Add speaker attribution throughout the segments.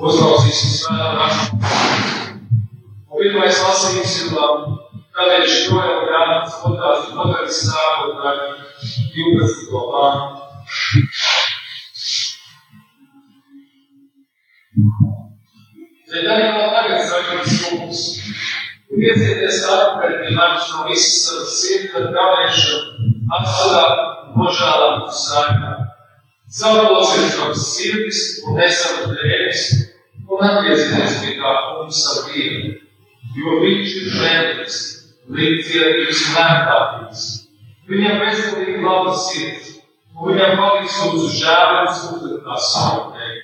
Speaker 1: poslao si Isra našu. Pobjegla je sva se mislila, kada je štoja u gradu, svoda, svoda i snaga u gradu, i ubrzi do Alana. Detalje na taga završi fokus. te stavku pred dinamično Isusa u svijetu praveša, a sada požala u sanju. Zavrlo se kroz sirvis, odnesano, u un atgriezieties pie tā kungs savu dievu, jo viņš ir žēlis, līdzietības un ērtātības. Viņam bezgalīgi laba sirds, un viņam paliks uz žēlības uzliktās sākotnē.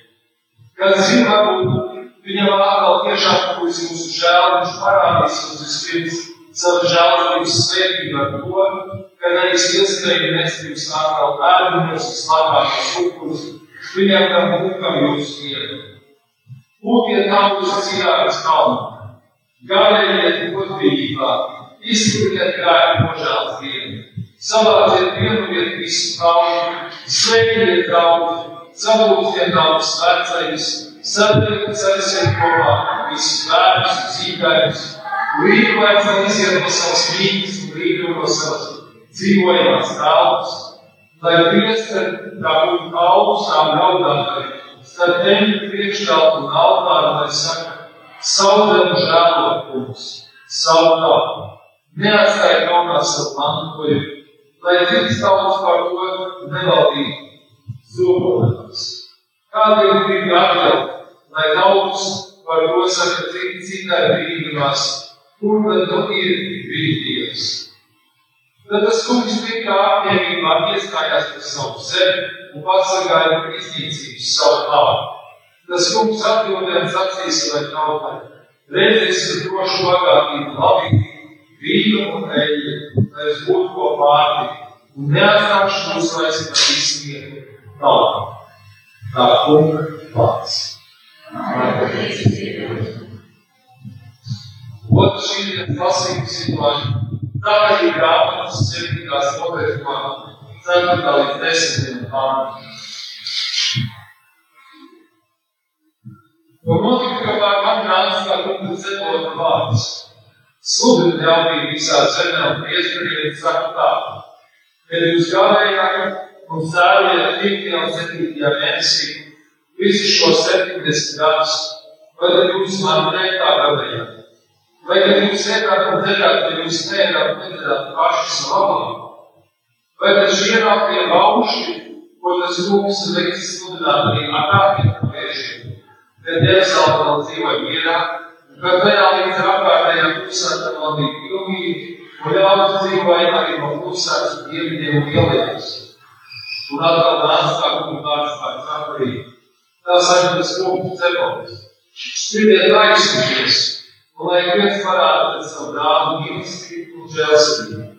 Speaker 1: Kad zina, varbūt Viņam atkal tiešām būs mūsu žēl, viņš parādīs mums vispirms savu žēlības svētību ar to, ka nevis ieskrēja nespējams atkal ērbumus, vislabākos upurus, viņam tam mūkam jūs vietu. Lūkiet tautas cigāras kalnā, gādējiet godībā, izskatiet grēku nožēlas dienu, savāciet vienu vietu visu kauju, sveikiet kauju, sabūsiet tautas vecais, Sadarbības aizsien kopā. Visus bērnus un zīmējus, līdz vajadzētu iziet no savas mītnes un līdz no savas dzīvojamās telpas, lai priesteri tā būtu augstām raudātāji, starp teņu priekštālu un altāru, lai saka, saudēm žēlot kungs, savu tālu, neatstāja kaunā savu mantojumu, lai cits tautas par to nevaldītu zobotas. Kādēļ grib atļaut lai tautas par to saka citai brīdinās, kur tad nu ir brīdījums. Tad tas kungs tikai apņēmībā iestājās par savu zemi un pasargāja par iznīcības savu tālu. Tas kungs atbildēja sacīs vai tautai, redzies ar drošu bagātību labi, vīnu un eļļu, lai es būtu ko pārtikt un neatstāšu mūs vairs par izsmietu tālāk. Tā kunga vārds. Otrs šīs lasības ir Tāpēc grāmatas 7. nodaļas no 4. līdz 10. pāntam. Un notika, ka pār man nāca kā kunga ceļota vārds. Sludina ļaunību visā zemē un priestariem saka tā, kad jūs gājāt un sērijāt 5. un 7. mēnesī visus šos 70 gadus, vai tad jūs man teiktā gadījāt? Vai tad jūs ēdāt un dzerāt, ja jūs neēdāt un nedzerāt paši savu labību? Vai tad šie ienāktie lauši, ko tas kungs liks sludināt arī ārkārtiem vēžiem, kad vēl dzīvoja mierā, kad tajā līdz apkārtējām pilsētām vēl bija pilnīgi, un ļaudis dzīvoja arī no pilsētas dieviņiem un ielietas. Un atkal nāca tā vārds par saprīt. Tā saka tas kungs cepolis. Skribiet aizsūties, un lai viens parāda pēc savu brāli mīlestību un žēlsirdību.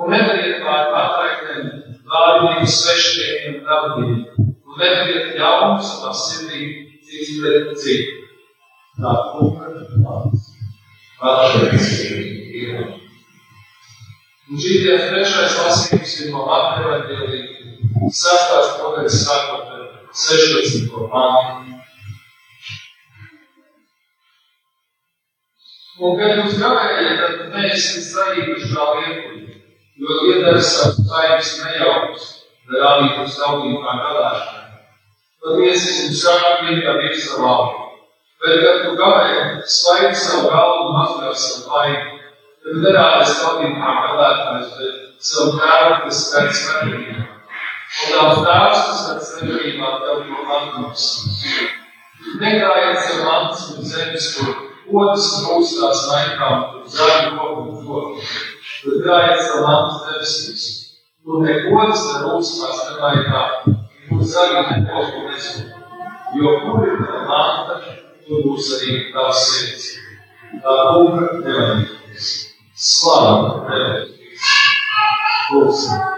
Speaker 1: Un nedariet pār atraitnēm, vārdiem, svešiem un taviem, un nedariet ļaunu savā sirdī cits pret citu. Tā kunga vārds. Pateicis. Un šī trešais lasījums ir no Mateja evaņģēlīja, sastās nodaļas sākot 16. pāntu. Un, kad jūs gājat, tad neesat saīkuši kā liekuļi, jo iedara savus saimnes nejaukus, darādīt uz tautību kā gadāšanai. Tad iesis un sāk vienā virsā labi. Bet, kad tu gāji, svaigi savu galvu un mazgā savu laiku, tad darādies tautību kā gadātājs, bet savu tēvu, kas skats skatījumā. Un tavs tēvs, kas ar svētībā tev to atdos. Negājiet sev mantas un zemes, kur otrs kur zaļu koku un. Bet gājiet sev mantas debesīs, kur nekodas nerūstās nelaikā, kur zaļu nekoku nezūd. Jo kur ir tava manta, tur būs arī tavs sirds. Tā kunga nevainīgs. Slāva nevainīgs. Lūksim.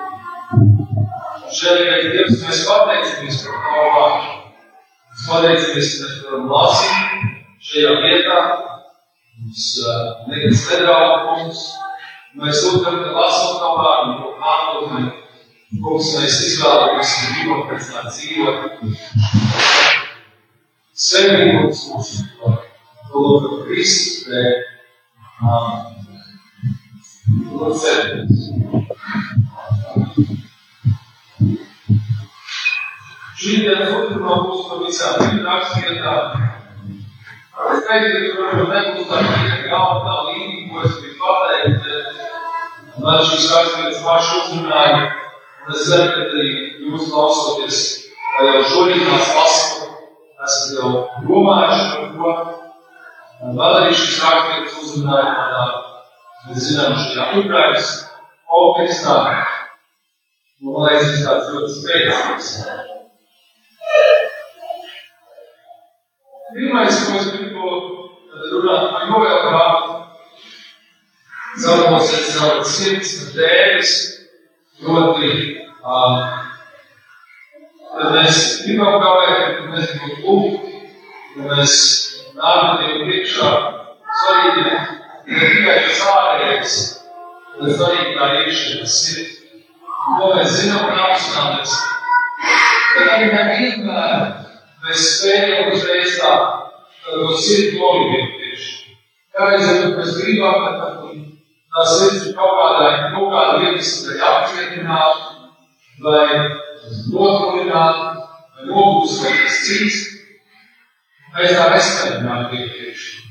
Speaker 1: Žēlīgais Dievs, mēs pateicamies par Tavu vārdu. Pateicamies, mēs varam lasīt šajā vietā. Mums uh, nekas nedraud mums. Mēs lūdzam, ka lasot Tavu vārdu, to pārdomai. Kungs, mēs izvēlamies un gribam pēc tā dzīvot. Svētīgs mūsu lūdzu Kristus dēļ. Lūdzu, sēdieties. Šīdienas otrumā būs pavisam brīdi rakstvietā. Es ka man šīs rakstvietas paši uzrunāja. Un es ceru, ka arī jūs klausoties, vai jau šorīt tās lasot, esat jau domājuši par to. Un vēl arī šis rakstvietas uzrunāja tādā, mēs zinām, šajā Ukrainas kontekstā. Un, man liekas, tas tāds ļoti spēcīgs. Pirmais, ko es gribu runāt par Joēlu grāmatu, Salmos ir caur sirds dēļas, proti, um, tad mēs gribam kavēt, kad mēs gribam lūgt, kad mēs nākam Dievu priekšā, svarīgi ne tikai tas ārējais, bet svarīgi tā iekšējā sirds. Ko mēs zinām un apzināmies, bet arī nevienmēr mēs spējam uzreiz tā, to sirdi novienot tieši. Kādreiz mēs gribam, ka tā sirds ir kaut kādā, kaut kāda vietas, vai apcietināt, vai notulināt, vai nobūs vai kas cits. Mēs tā nespējam tieši.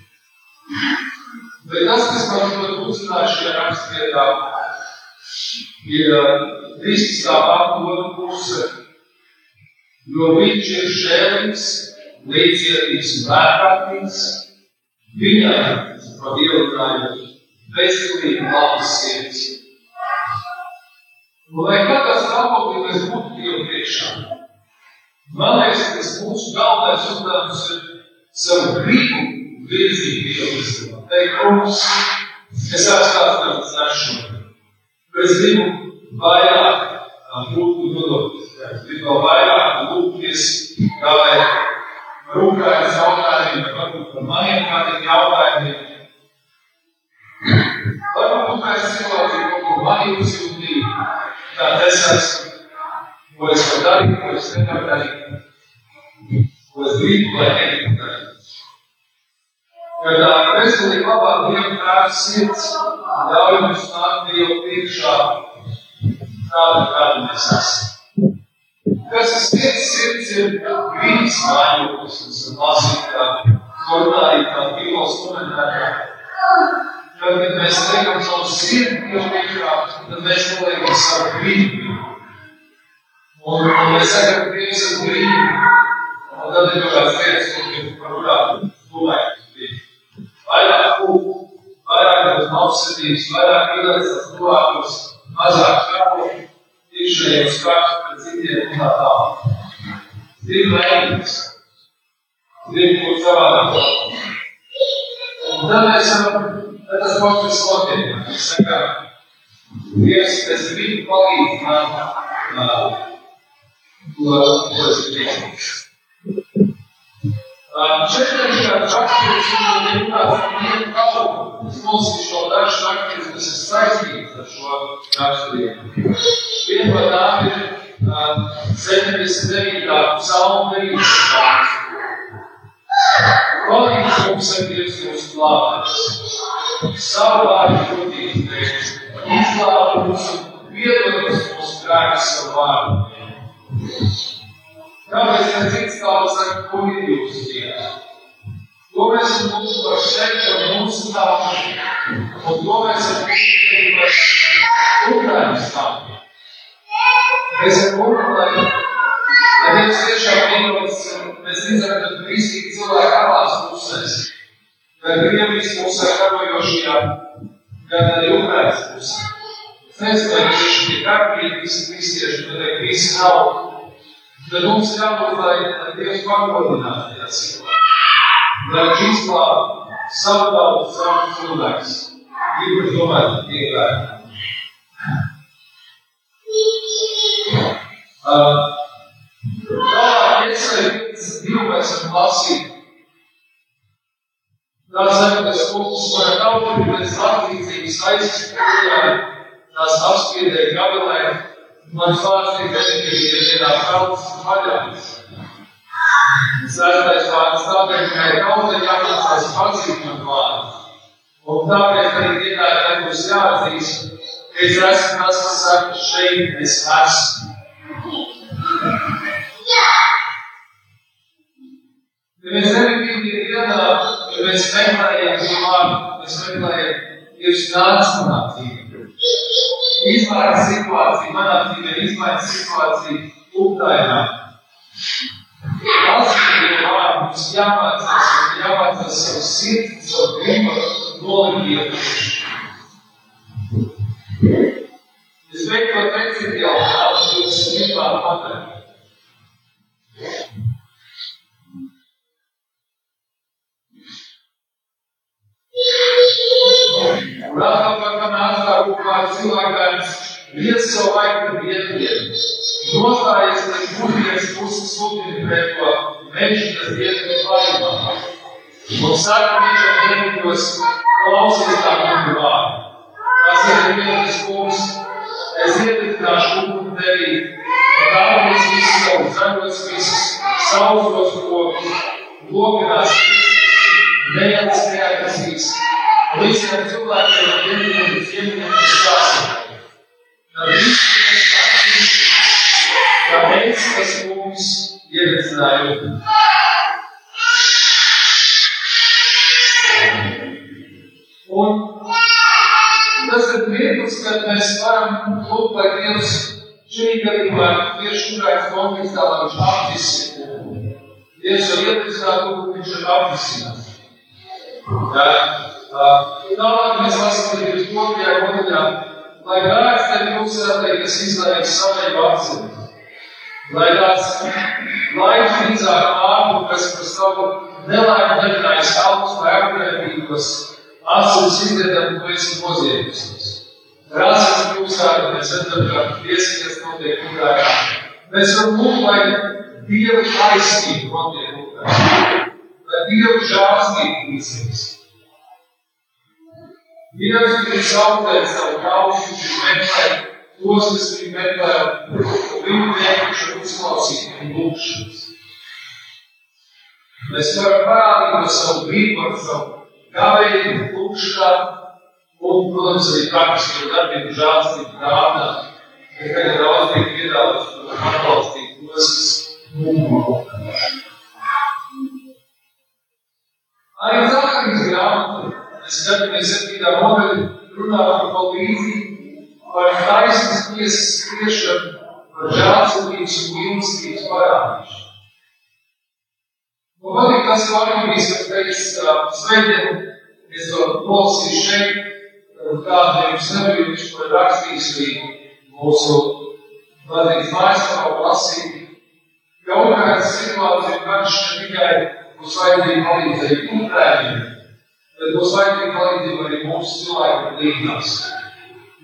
Speaker 1: Bet tas, kas man ļoti uzrunāja šajā rakstvietā, ir Kristus tā pati puse, jo viņš ir žēlīgs, līdzjūtīgs un vērtīgs. Viņam, par Dievu runājot, veselīgi labas sirds. Un lai katrs stāvokļi mēs būtu Dievu priekšā, man liekas, ka tas mūsu galvenais uzdevums ir savu gribu virzīt Dievu visumā. Teikt, kungs, es esmu tāds, kāds es gribu vairāk būt un dodot Es gribu vairāk lūgties, kā lai rūpējas jautājumiem, vai varbūt par maniem kādiem jautājumiem. Varbūt mēs cilvēki kaut ko mani uzsūtīja, kā es esmu, ko es varu darīt, ko es nevaru darīt, ko es gribu, lai negribu darīt. Kad tā veselība labā Dieva prāta sirds ļauj mums nākt Dievu priekšā tādu, kādu mēs esam. Kas ir sirds, sirds ir grīdas mājoklis, ir lasīt kā kornārī, kā Bībeles komentārā. Tad, kad mēs liekam savu sirdi jau priekšā, tad mēs noliekam savu grīdu. Un, un mēs sakam, ka Dievs ir grīdi. Un tad ir kaut kāds lietas, ko par kurām domājam. Vairāk kūku, vairāk būs apsatības, vairāk ielēcas tuvākos, mazāk kāpoši iekšējos kārtas pret citiem un tā tālāk. Gribu laimīgs. Gribu būt savādāk. Un tad mēs varam, tad tas kaut kas notiek. Mēs sakām, Dievs, es gribu palīdz man, ko, ko es gribu. Četrniekā rakstījums ir tāds, ka es nolasīšu šo dažu rakstījumus, kas ir saistīts ar šo rakstījumu. Viena no tām ir uh, 79. psalma 9. Palīdz mums ar Dievs mūsu glābēs. Savu vārdu godīgi teikt, izglāba mūs un piedod mūsu grēkus savu vārdu. Kāpēc ne cits saka, ko ir jūsu dievs? To mēs lūdzam par šeit, par mūsu tautu, un to mēs lūdzam par Ukrainas tautu. Mēs lūdzam, lai, lai Dievs tiešām vienos, mēs redzam, ka kristīgi cilvēki abās pusēs, gan Krievijas pusē, karojošajā, gan arī Ukrainas pusē. Es nezinu, vai tieši tie karbīgi visi kristieši, bet arī visi nav tad mums jābūt, lai, lai Dievs pagodinātu tajā cilvēkā. Lai viņš izklātu savu tautu, savu cilvēks. Īpaši domājot tikai. Uh, tālāk iesaistīt divu mēs esam lasīt. Tā saka, ka skultus var kur pēc atlīdzības aizspriedēja, tās apspiedēja gabalē, Man vārds vienīgais, ir vienā kalns paļāvis. Sestais vārds tāpēc, ka ir tauta jāmācās pazīt man vārdu. Un tāpēc arī tikai tad būs jāatzīst, ka es esmu tas, kas saka, šeit es esmu. Ja mēs nemitīgi dienā, ja mēs meklējam šo vārdu, mēs meklējam, Dievs nāc manā dzīvē. Izmaina situāciju manā dzīvē, izmaina situāciju Ukrainā. Tas ir Dieva vārds, mums jāmācās, jāmācās savu sirdi, savu gribu nolikt. Es beidzot principiāli tādu jūs gribētu pateikt. Un atkal, kad nāca tā kaut kāda cilvēks, viens savu laiku vietiem, nostājies pēc būtības puses sludina pret to mežu, kas diezgan vaļumā. Un saka, viņš jau nemītos, klausies tā kunga vārdu. Tas ir vienas kungs, es iedibināšu tevī, un dārgos visus savus zaļos visus, sauzos kokus, lokinās visus, neielas neatnesīs, Visiem cilvēkiem ir vienības iemīļotības stāstā. Tad viss ir atzīst, ka mēs, kas mums ievecinājumi. Un tas ir mirklis, kad mēs varam lūgt, lai Dievs šī gadījumā tieši šurājas kontekstā, lai viņš apvisina. Dievs jau iepriecinātu, ka viņš ir apvisinās. Tālāk mēs lasām 22. nodaļā, lai grēks tev pilsētai, kas izlaiž savēju atzīmi. Lai tās laiks līdzāk ārpu, kas par savu nelaimu negrājas kalpus vai apgrēbības, asinis izliedam, tu esi noziedzis. Rāsas pilsēta, mēs redzam, ka tiesības notiek Ukrainā. Mēs varam lūgt, lai Dieva taisnība notiek Ukrainā. Lai Dieva žāstība līdzīgs. Dievs grib zaudēt savu kaušu, viņš meklē tos, kas viņu meklē, viņu teikuši uzklausīt un lūkšanas. Mēs varam parādīt ar savu gribu, ar savu gavēju, lūkšanā, un, protams, arī praktiski darbību žālstību prātā, ka tagad daudz tiek piedāvāts, atbalstīt tos, kas mūmu. Arī Zakaras grāmata Mēs skatāmies septītā nodaļa, runā par palīdzību, par taisnas tiesas spriešanu, par žālsirdības un mīlestības parādīšanu. Man patīk tas, ko Arnībīs ir teicis svētdien, es to nolasīju šeit, kādu jums nebija, viņš to ir rakstījis arī mūsu vadības mājaslapā lasīt. Kaut kādas situācijas, viņš ne tikai uz vajadzību palīdzēja Ukraiņiem, tad būs vajadzīga palīdzība arī mūsu cilvēku līdzās.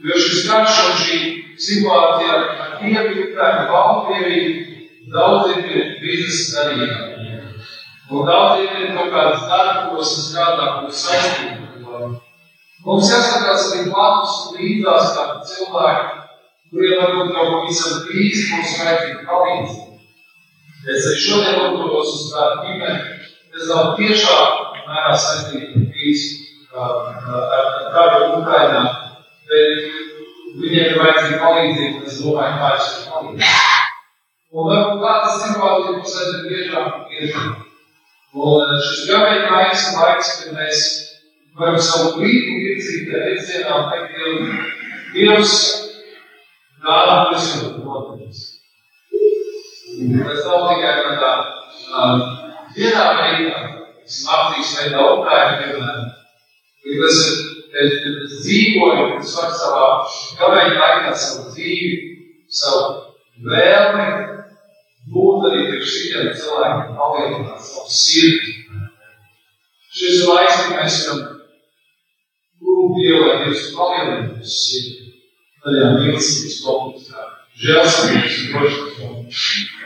Speaker 1: Jo šis karš un šī situācija ar Krieviju, Ukrainu, Baltkrieviju daudziem ir biznesa darījumi. Un daudziem ir kaut kādas darbos un strādā kaut saistībā. Mums jāskatās arī blakus līdzās kā cilvēki, kuriem varbūt kaut ko visam drīz mums vajadzīga palīdzība. Es arī šodien lūgos uz kādu ģimeni, kas nav tiešā mērā saistīta bijis ar karu Ukrainā, bet viņiem ir vajadzīga palīdzība, un es domāju, kā es varu palīdzēt. Un varbūt tādas situācijas mums aizvien biežāk ir. Un šis gavēja laiks un laiks, kad mēs varam savu brīvu virzīt virzienā un teikt, Dievu, Dievs gādā visu notiks. Tas nav tikai tādā vienā veidā, aptīks veidā Ukraina, piemēram, bet tas ir, kad es dzīvoju, kad es varu savā gavēju laikā savu dzīvi, savu vēlmi, būt arī priekš šitiem cilvēkiem, palielināt savu sirdi. Šis ir laiks, kad mēs varam lūgt Dievu, lai Dievs palielina mūsu sirdi, tajā mīlestības kompleksā, žēlsirdības un drošības.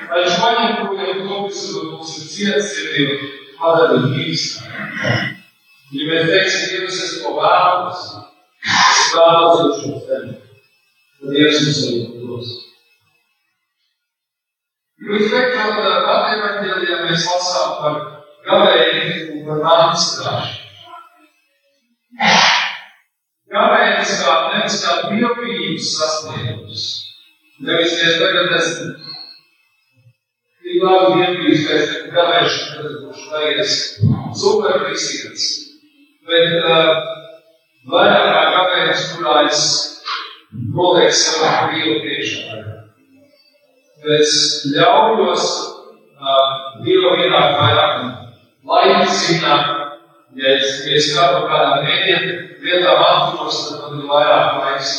Speaker 1: Lai viņš paņem to, ka kompleksā mūsu ciets sirdību, padara mīlestību. Ja mēs teiksim, Dievs, es to vēlos, es vēlos uz šo zemi, tad Dievs mums arī dos. Jūs beidzot, Mateja evaņģēlijā mēs lasām par gavēju un par nāmas krāšu. Gavējums kā nevis kā dievbijības sasniegums. Nevis mēs tagad esam tik labi dievbijības, ka es tagad gavēšanu, tad es būšu vajadzis superkristīgs. Bet uh, vairāk kā gavējums, kurā es nolieku savu brīvu priekšā. Es ļaujos uh, Dievu ienākt vairāk laika ziņā, ja es, ja es kādu kādā mēģinu vietā atturos, tad man ir vairāk laiks,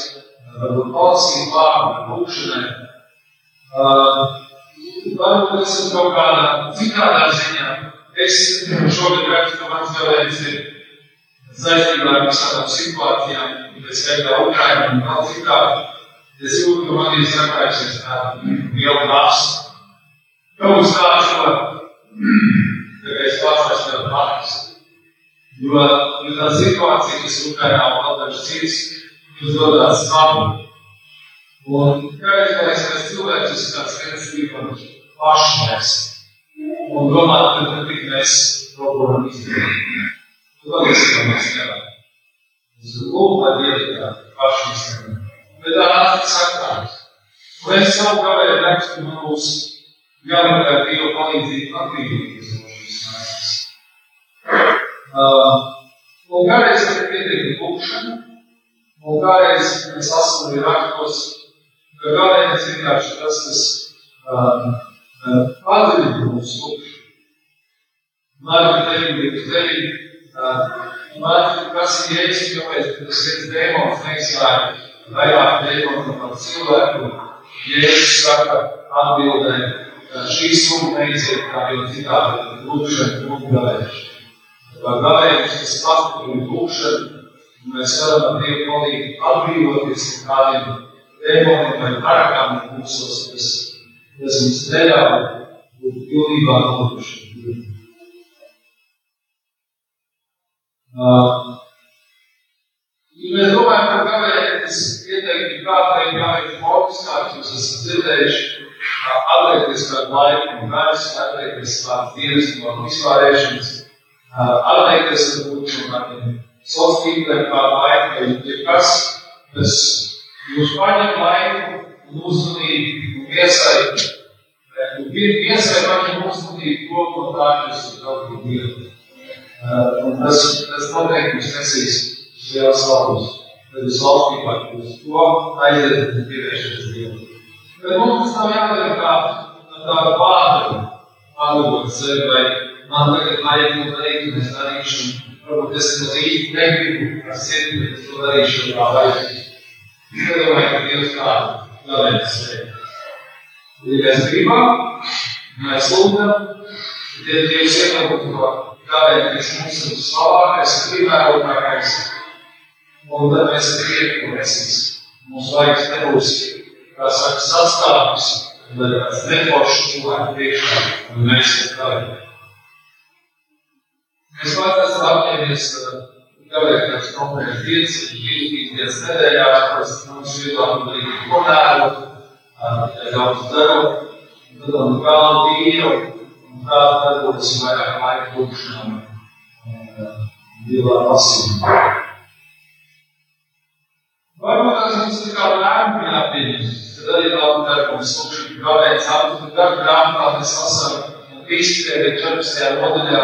Speaker 1: varbūt palasīt vārdu, lūkšanai. Uh, varbūt es esmu kaut kādā citādā ziņā. Es šogad redzu, ka mans galējums ir saistībā ar visādām situācijām, pēc kādā Ukraina un vēl citādi. Es jūtu, ka man ir sakrājusies tāda liela nasta. Kaut kas tāds, ko, tā kā es pats vairs nevaru patist. Jo, jo tā situācija, kas Ukrainā un vēl dažs cits, uzdodās savu. Un kādreiz liekas, ka cilvēks ir kāds viens gribam paši mēs. Un domāt, ka tad tik mēs kaut ko varam izdarīt. Patiesībā mēs nevaram. Uz lūk, lai Dievi tā paši izdarīt. Bet tā nāca sakās. Un es savu gavēju rakstu mūs jāmeklē Dieva palīdzību atbrīvoties no šīs nācijas. Uh, un kādreiz ir pietiekami lūkšana, un kādreiz mēs lasām arī rakstos, ka kādreiz vienkārši tas, kas uh, uh, padziļina mūsu lūkšanu. Marka 9, Marka prasīja Jēzus, kāpēc tas viens dēmons neizsāja vairāk dēmonu par cilvēku. Jēzus saka atbildē, šī summa neiziet kā jau citādi lūkšana un gavēšana kā gājējums, kas pastiprina lūkšanu, un mēs varam ar Dievu palīdzību atbrīvoties no kādiem demoniem vai parakām mūsos, kas, kas mums neļauj būt pilnībā nolūkšanu. Uh, ja mēs domājam par gājējiem, es ieteiktu kādreiz gājēju fokus, kāds jūs esat dzirdējuši, atliekties kādu laiku no gaisa, atliekties kādas dienas no vispārēšanas, atteikties varbūt no kādiem sociāliem tīkliem, kā laika, vai jebkas, kas jūs paņem laiku un uzmanību un iesaist. Iesaist paņem uzmanību to, ko tā jūs ir kaut kur dienu. Un tas, tas noteikti mums nesīs uz liels labus. Tad jūs valstībā uz to aiziet un pievēršaties Dievam. Bet mums tas nav jādara kā tāda pārdara, pārdot sevi vai man tagad vajag to darīt, un es darīšu. Varbūt es to īsti negribu ar sirdi, bet es to darīšu kā vajag. Es nedomāju, ka Dievs tādu galvenais sevi. Ja mēs gribam, mēs lūgam, tad Dievs iekļaut to galvenais mums ir slavākais, primērotākais, un tad mēs arī iekļautiesimies. Mums vajag nebūs, kā saka, sastāvs, bet tāds neforšs cilvēku priekšā, un mēs ir tādi. Mēs esam apņēmies kavēt kāds konkrēts dienas, divas dienas nedēļā, kuras mums vieglāk darīt konēru, tikai daudz daru, un tad man kalnu tīru, un tā tad būs vairāk laika lūkšanām un dievā lasībām. Varbūt tas mums ir kā lēmumu jāpieņem, tad arī labi darbums lūkšana kavēt saptu, tad grāmatā mēs lasām Kristē 14. nodaļā,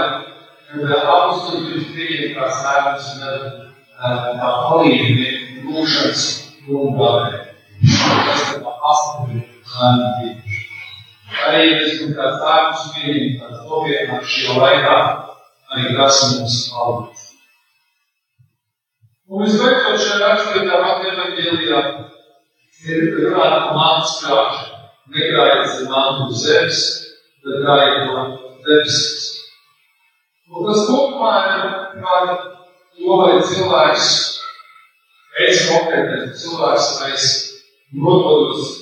Speaker 1: apstuļus pieņem kā sēmas un tā palīdzība lūšanas lūgāvē. Tas ir tā apstuļu lēmumu Arī mēs kā sēmas pieņem tāds nopietnāk šajā laikā, arī tas mums palīdz. Un visbeidzot šajā raksturītā Mateja evaņģēlijā ir runāta par mantas krāšanu. Nekrājiet zem mantu zemes, bet krājiet no debesis. Un tas kopumā ir par to, vai cilvēks, es konkrētais cilvēks, es nododos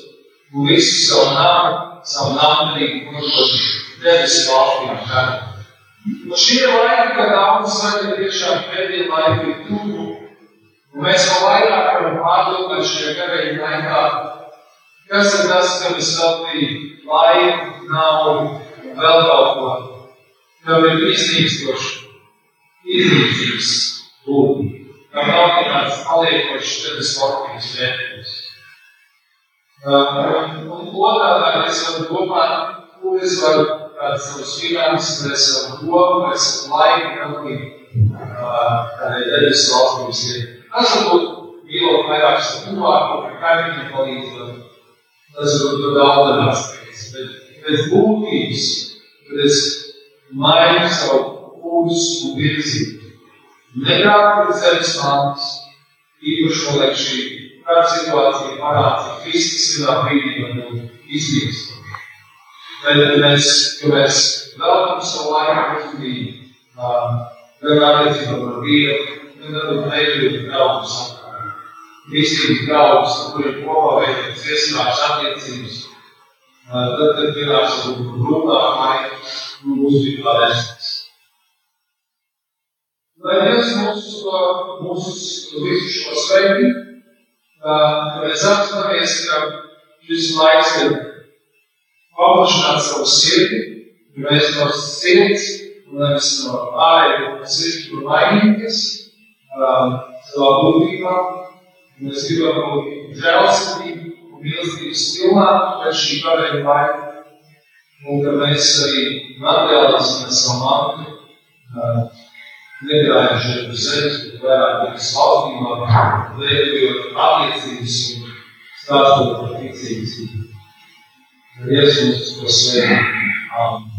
Speaker 1: visu savu nāmu, savu nāmdarību, nododos debesu valstī un karu. Un šie laiki, kad daudz saka, tiešām pēdējie laiki ir tuvu, un mēs vēl vairāk varam pārdomāt šajā garajā laikā, Kas ir tas, kam es veltīju laiku, naudu un vēl kaut ko, kam ir iznīstoši, iznīcības būtība, kam nav kāds paliekošs tevis lokības vērtības. Un, otrādā es varu domāt, ko es varu kāds savus finanses, vai savu domu, vai savu laiku veltīt kādai debesu valstības lietai. Tas varbūt mīlot vairāk tuvāko, vai kaimiņu palīdzot, Tas ir daudz aspekts. Bet pēc būtības, kad es mainu savu kursu un virzību, negrābu pēc zemes mantas, īpaši man liek šī kāda situācija parāda, ka Kristus vienā brīdī var būt izmīstoši. Bet mēs, ka mēs veltam savu laiku uzmanību, gan attiecībā par Dievu, gan arī veidot draugus kristības draugus, ar kuriem kopā veidot iestāžas attiecības. Tad, kad pienāks grūtāk laika, būs bija pārēstas. Lai Dievs mūs, mūs visu šo sveiki, ka mēs apstāmies, ka šis laiks ir paplašināt savu sirdi, ka mēs no sirds, un nevis no ārēju sirds, kur mainīties, savā būtībā, Mēs gribam būt žēlsirdīgi un mīlestības pilnā pēc šī paveikta laika. Un ka mēs arī materiālismē savu mantu negrājam šeit uz zemes, bet vairāk tikai slautībā, veidojot attiecības un stāstot par ticības. Jēzus mums to sveicina. Amen.